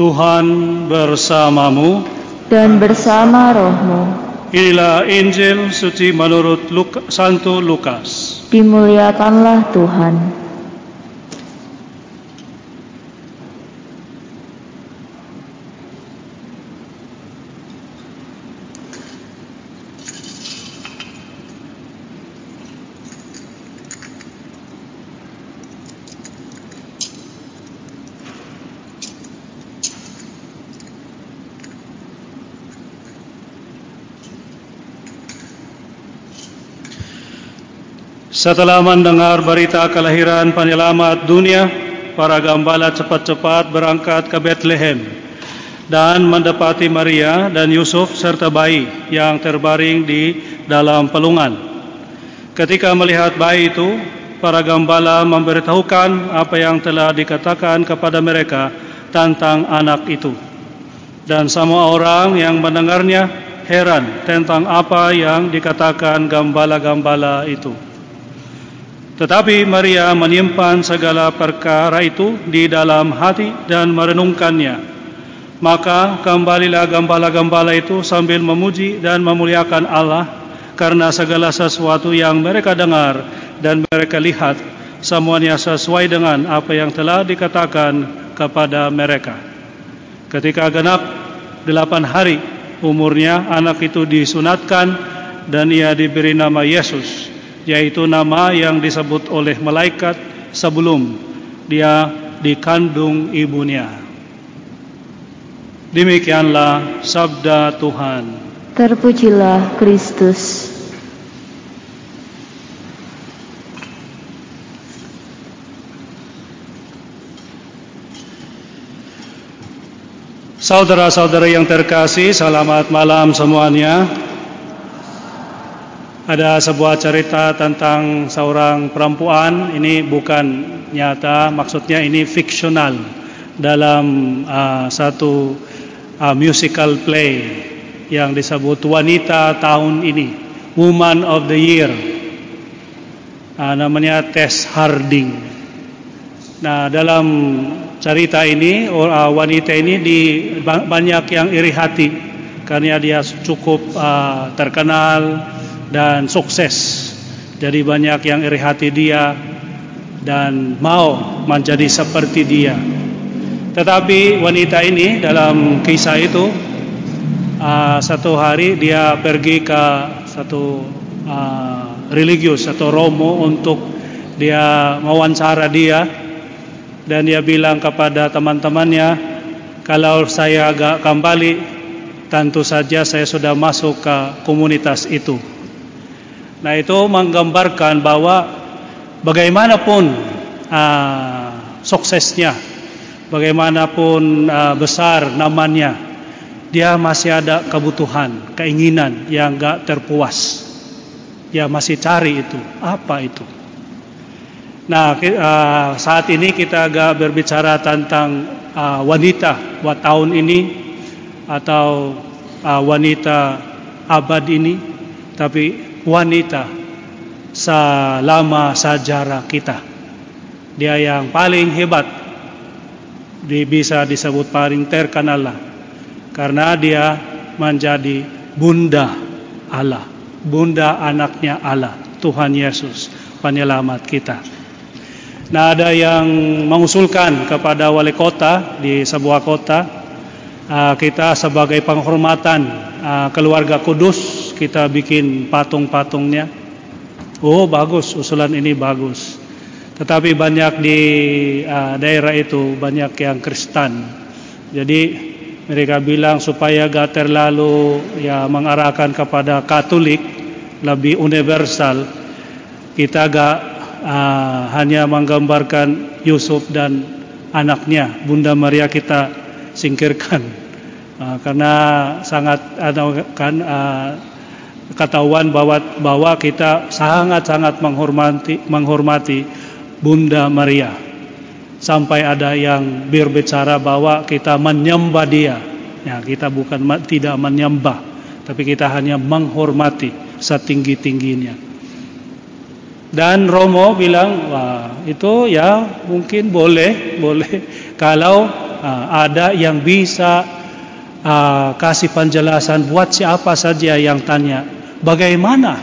Tuhan bersamamu. dan bersama rohmu. Inilah Injil suci menurut Luka, Santo Lukas. Dimuliakanlah Tuhan. Setelah mendengar berita kelahiran penyelamat dunia, para gembala cepat-cepat berangkat ke Bethlehem dan mendapati Maria dan Yusuf serta bayi yang terbaring di dalam pelungan. Ketika melihat bayi itu, para gembala memberitahukan apa yang telah dikatakan kepada mereka tentang anak itu. Dan semua orang yang mendengarnya heran tentang apa yang dikatakan gembala-gembala itu. Tetapi Maria menyimpan segala perkara itu di dalam hati dan merenungkannya. Maka kembalilah gembala-gembala itu sambil memuji dan memuliakan Allah karena segala sesuatu yang mereka dengar dan mereka lihat semuanya sesuai dengan apa yang telah dikatakan kepada mereka. Ketika genap delapan hari umurnya anak itu disunatkan dan ia diberi nama Yesus yaitu nama yang disebut oleh malaikat sebelum dia dikandung ibunya. Demikianlah sabda Tuhan. Terpujilah Kristus. Saudara-saudara yang terkasih, selamat malam semuanya. Ada sebuah cerita tentang seorang perempuan, ini bukan nyata, maksudnya ini fiksional dalam uh, satu uh, musical play yang disebut Wanita Tahun Ini, Woman of the Year. Uh, namanya Tess Harding. Nah, dalam cerita ini uh, wanita ini di banyak yang iri hati karena dia cukup uh, terkenal dan sukses. Jadi banyak yang iri hati dia dan mau menjadi seperti dia. Tetapi wanita ini dalam kisah itu uh, satu hari dia pergi ke satu uh, religius atau romo untuk dia mewawancara dia dan dia bilang kepada teman-temannya kalau saya agak kembali tentu saja saya sudah masuk ke komunitas itu nah itu menggambarkan bahwa bagaimanapun uh, suksesnya bagaimanapun uh, besar namanya dia masih ada kebutuhan keinginan yang gak terpuas. Dia masih cari itu. Apa itu? Nah, uh, saat ini kita agak berbicara tentang uh, wanita buat tahun ini atau uh, wanita abad ini, tapi wanita selama sejarah kita. Dia yang paling hebat, dia bisa disebut paling terkenal karena dia menjadi bunda Allah, bunda anaknya Allah, Tuhan Yesus, penyelamat kita. Nah ada yang mengusulkan kepada wali kota di sebuah kota uh, kita sebagai penghormatan uh, keluarga kudus kita bikin patung-patungnya. Oh bagus usulan ini bagus. Tetapi banyak di uh, daerah itu banyak yang Kristen. Jadi mereka bilang supaya gak terlalu ya mengarahkan kepada Katolik lebih universal kita gak uh, hanya menggambarkan Yusuf dan anaknya Bunda Maria kita singkirkan uh, karena sangat ada kan uh, ketahuan bahwa bahwa kita sangat-sangat menghormati menghormati Bunda Maria. Sampai ada yang berbicara bahwa kita menyembah dia. Ya kita bukan tidak menyembah tapi kita hanya menghormati setinggi-tingginya. Dan Romo bilang, wah itu ya mungkin boleh, boleh. Kalau uh, ada yang bisa uh, kasih penjelasan buat siapa saja yang tanya bagaimana?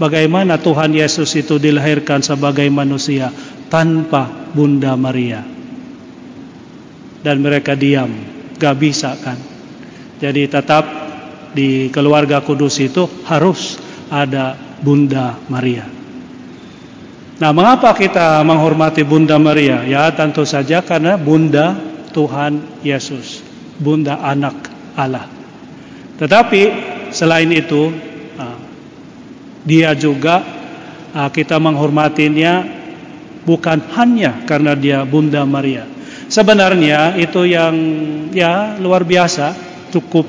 Bagaimana Tuhan Yesus itu dilahirkan sebagai manusia tanpa Bunda Maria? Dan mereka diam gak bisa kan? Jadi tetap di keluarga kudus itu harus ada Bunda Maria. Nah mengapa kita menghormati Bunda Maria? Ya tentu saja karena Bunda Tuhan Yesus Bunda anak Allah. Tetapi selain itu dia juga ah, kita menghormatinya bukan hanya karena dia Bunda Maria Sebenarnya itu yang ya luar biasa, cukup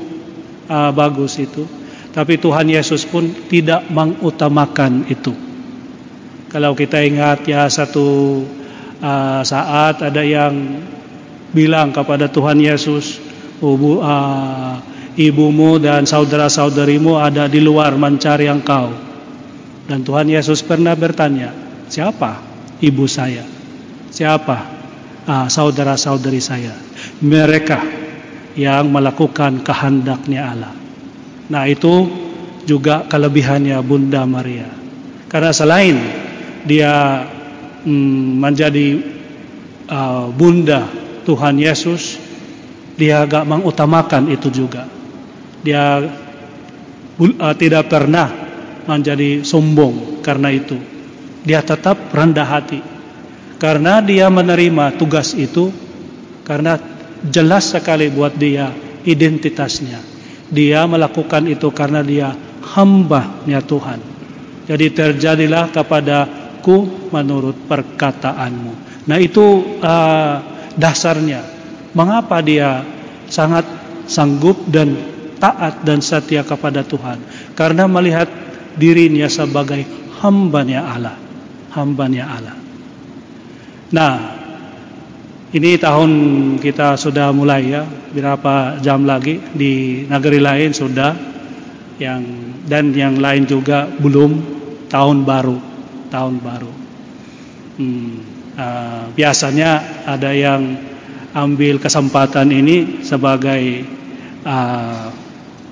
uh, bagus itu. Tapi Tuhan Yesus pun tidak mengutamakan itu. Kalau kita ingat ya satu uh, saat ada yang bilang kepada Tuhan Yesus, Ubu, uh, ibumu dan saudara-saudarimu ada di luar mencari engkau. Dan Tuhan Yesus pernah bertanya, siapa ibu saya? Siapa uh, saudara-saudari saya. Mereka yang melakukan kehendaknya Allah. Nah itu juga kelebihannya Bunda Maria. Karena selain dia mm, menjadi uh, Bunda Tuhan Yesus, dia agak mengutamakan itu juga. Dia uh, tidak pernah menjadi sombong karena itu. Dia tetap rendah hati karena dia menerima tugas itu karena jelas sekali buat dia identitasnya. Dia melakukan itu karena dia hambanya Tuhan. Jadi terjadilah kepadaku menurut perkataanmu. Nah itu uh, dasarnya. Mengapa dia sangat sanggup dan taat dan setia kepada Tuhan? Karena melihat dirinya sebagai hambanya Allah. Hambanya Allah. Nah, ini tahun kita sudah mulai ya, berapa jam lagi di negeri lain sudah yang dan yang lain juga belum tahun baru, tahun baru. Hmm, uh, biasanya ada yang ambil kesempatan ini sebagai uh,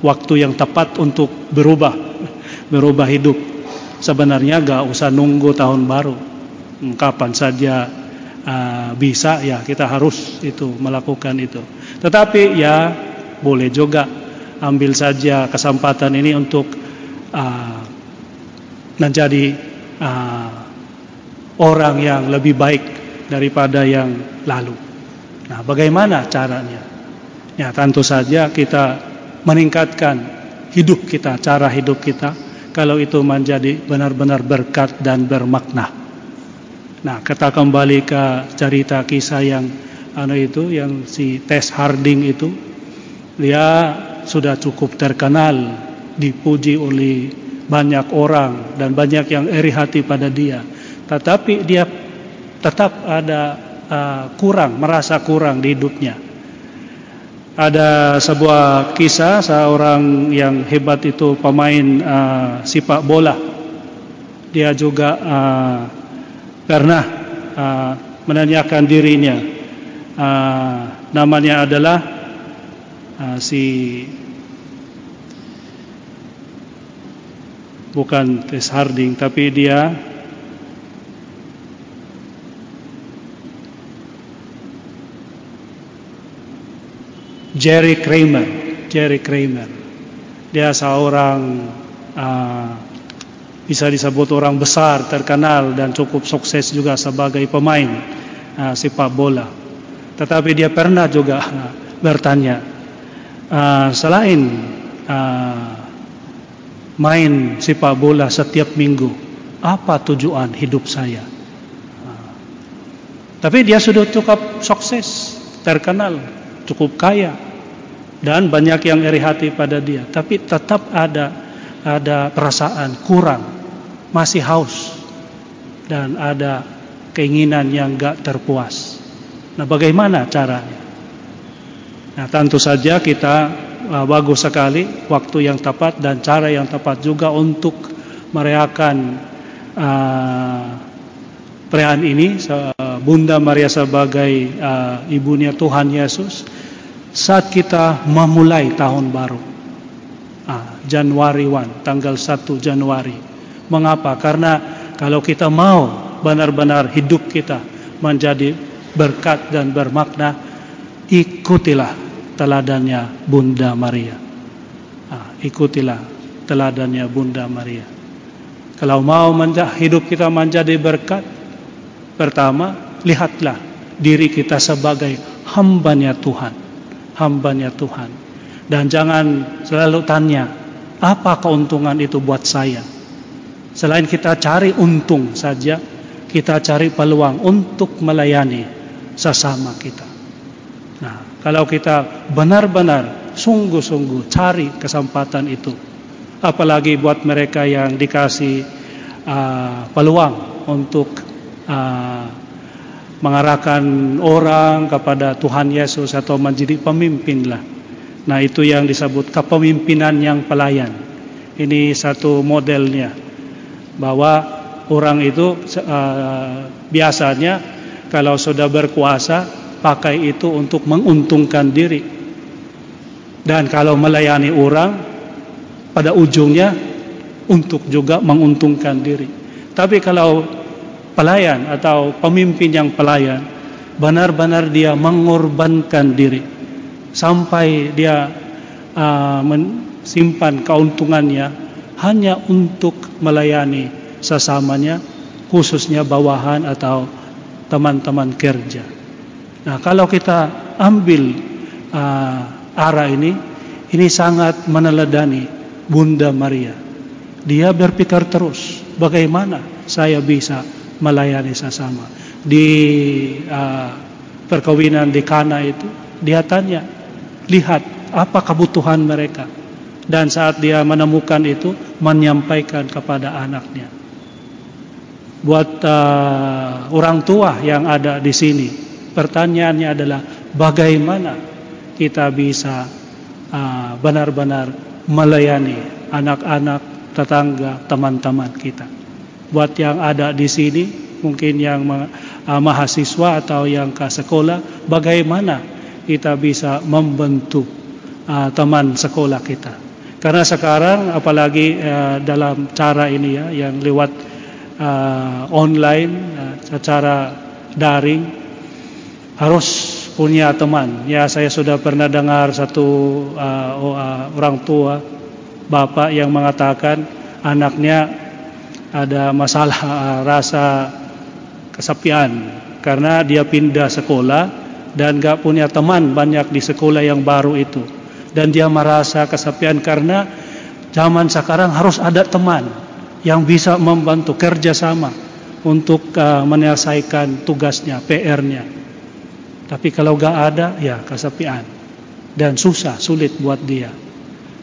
waktu yang tepat untuk berubah, berubah hidup. Sebenarnya gak usah nunggu tahun baru, hmm, kapan saja uh, bisa ya kita harus itu melakukan itu. Tetapi ya boleh juga ambil saja kesempatan ini untuk uh, menjadi uh, orang yang lebih baik daripada yang lalu. Nah, bagaimana caranya? Ya, tentu saja kita meningkatkan hidup kita, cara hidup kita kalau itu menjadi benar-benar berkat dan bermakna. Nah, kita kembali ke cerita kisah yang anu itu yang si Tess Harding itu dia sudah cukup terkenal dipuji oleh banyak orang dan banyak yang iri hati pada dia tetapi dia tetap ada uh, kurang merasa kurang di hidupnya ada sebuah kisah seorang yang hebat itu pemain uh, sepak bola. Dia juga uh, karena uh, menanyakan dirinya. Uh, namanya adalah uh, si bukan Tess Harding tapi dia Jerry Kramer Jerry Kramer dia seorang uh, bisa disebut orang besar, terkenal dan cukup sukses juga sebagai pemain uh, sepak bola. Tetapi dia pernah juga uh, bertanya, uh, selain uh, main sepak bola setiap minggu, apa tujuan hidup saya? Tapi dia sudah cukup sukses, terkenal, cukup kaya, dan banyak yang iri hati pada dia. Tapi tetap ada ada perasaan kurang masih haus dan ada keinginan yang gak terpuas. Nah, bagaimana caranya? Nah, tentu saja kita uh, bagus sekali waktu yang tepat dan cara yang tepat juga untuk merayakan uh, perayaan ini Bunda Maria sebagai uh, ibunya Tuhan Yesus saat kita memulai tahun baru. Uh, Januari 1 tanggal 1 Januari. Mengapa? Karena kalau kita mau benar-benar hidup kita menjadi berkat dan bermakna ikutilah teladannya Bunda Maria. Uh, ikutilah teladannya Bunda Maria. Kalau mau hidup kita menjadi berkat pertama lihatlah diri kita sebagai hambanya Tuhan hambanya Tuhan. Dan jangan selalu tanya, apa keuntungan itu buat saya? Selain kita cari untung saja, kita cari peluang untuk melayani sesama kita. Nah, kalau kita benar-benar sungguh-sungguh cari kesempatan itu, apalagi buat mereka yang dikasih uh, peluang untuk uh, mengarahkan orang kepada Tuhan Yesus atau menjadi pemimpin lah. Nah itu yang disebut kepemimpinan yang pelayan. Ini satu modelnya bahwa orang itu uh, biasanya kalau sudah berkuasa pakai itu untuk menguntungkan diri. Dan kalau melayani orang pada ujungnya untuk juga menguntungkan diri. Tapi kalau pelayan atau pemimpin yang pelayan benar-benar dia mengorbankan diri sampai dia uh, simpan keuntungannya hanya untuk melayani sesamanya khususnya bawahan atau teman-teman kerja. Nah, kalau kita ambil uh, arah ini, ini sangat meneladani Bunda Maria. Dia berpikir terus, bagaimana saya bisa melayani sesama. Di uh, perkawinan di Kana itu dia tanya, lihat apa kebutuhan mereka. Dan saat dia menemukan itu menyampaikan kepada anaknya. Buat uh, orang tua yang ada di sini, pertanyaannya adalah bagaimana kita bisa uh, benar-benar uh, melayani anak-anak, tetangga, teman-teman kita buat yang ada di sini, mungkin yang uh, mahasiswa atau yang ke sekolah, bagaimana kita bisa membentuk uh, teman sekolah kita. Karena sekarang apalagi uh, dalam cara ini ya yang lewat uh, online uh, secara daring harus punya teman. Ya saya sudah pernah dengar satu uh, orang tua bapak yang mengatakan anaknya ada masalah uh, rasa kesepian karena dia pindah sekolah dan gak punya teman banyak di sekolah yang baru itu. Dan dia merasa kesepian karena zaman sekarang harus ada teman yang bisa membantu kerjasama untuk uh, menyelesaikan tugasnya PR-nya tapi kalau gak ada ya kesepian dan susah sulit buat dia.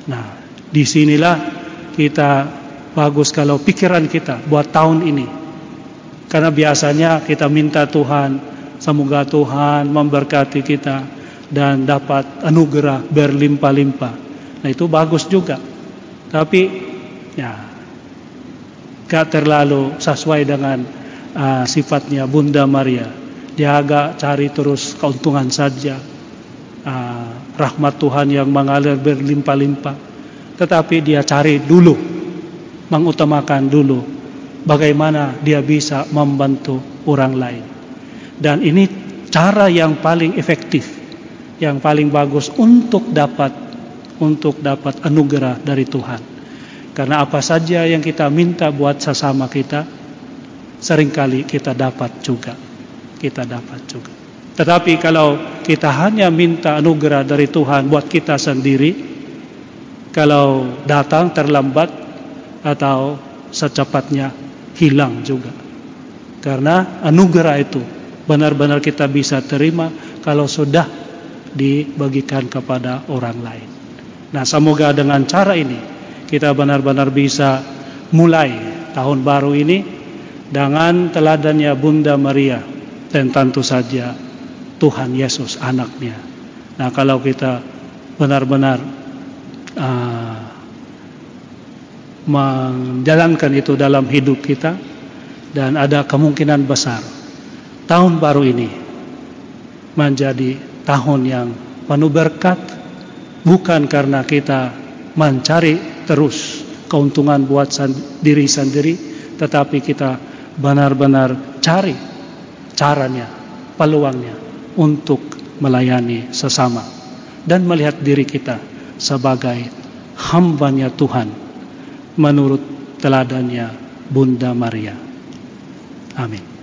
Nah di sinilah kita bagus kalau pikiran kita buat tahun ini. Karena biasanya kita minta Tuhan, semoga Tuhan memberkati kita dan dapat anugerah berlimpah-limpah. Nah itu bagus juga. Tapi ya gak terlalu sesuai dengan uh, sifatnya Bunda Maria. Dia agak cari terus keuntungan saja. Uh, rahmat Tuhan yang mengalir berlimpah-limpah. Tetapi dia cari dulu mengutamakan dulu bagaimana dia bisa membantu orang lain. Dan ini cara yang paling efektif, yang paling bagus untuk dapat untuk dapat anugerah dari Tuhan. Karena apa saja yang kita minta buat sesama kita, sering kali kita dapat juga. Kita dapat juga. Tetapi kalau kita hanya minta anugerah dari Tuhan buat kita sendiri, kalau datang terlambat, atau secepatnya hilang juga. Karena anugerah itu benar-benar kita bisa terima kalau sudah dibagikan kepada orang lain. Nah, semoga dengan cara ini kita benar-benar bisa mulai tahun baru ini dengan teladannya Bunda Maria dan tentu saja Tuhan Yesus anaknya. Nah, kalau kita benar-benar uh, menjalankan itu dalam hidup kita, dan ada kemungkinan besar tahun baru ini menjadi tahun yang penuh berkat bukan karena kita mencari terus keuntungan buat diri sendiri tetapi kita benar-benar cari caranya peluangnya untuk melayani sesama dan melihat diri kita sebagai hambanya Tuhan menurut teladannya Bunda Maria. Amin.